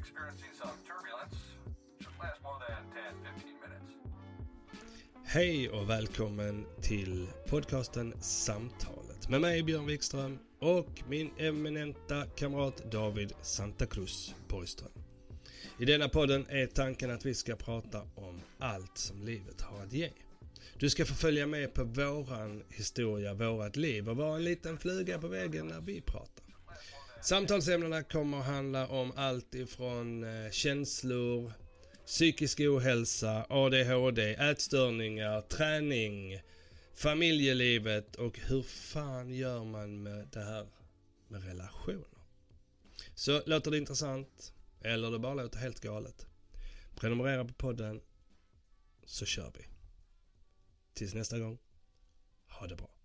experiencing some turbulence. Should last more than 10-15 minutes. Hej och välkommen till podcasten Samtalet med mig Björn Wikström och min eminenta kamrat David Santa Cruz Borgström. I denna podden är tanken att vi ska prata om allt som livet har att ge. Du ska få följa med på våran historia, vårat liv och vara en liten fluga på väggen när vi pratar. Samtalsämnena kommer att handla om allt ifrån eh, känslor, psykisk ohälsa, ADHD, ätstörningar, träning, familjelivet och hur fan gör man med det här med relationer? Så låter det intressant eller det bara låter helt galet? Prenumerera på podden så kör vi. Tills nästa gång, ha det bra.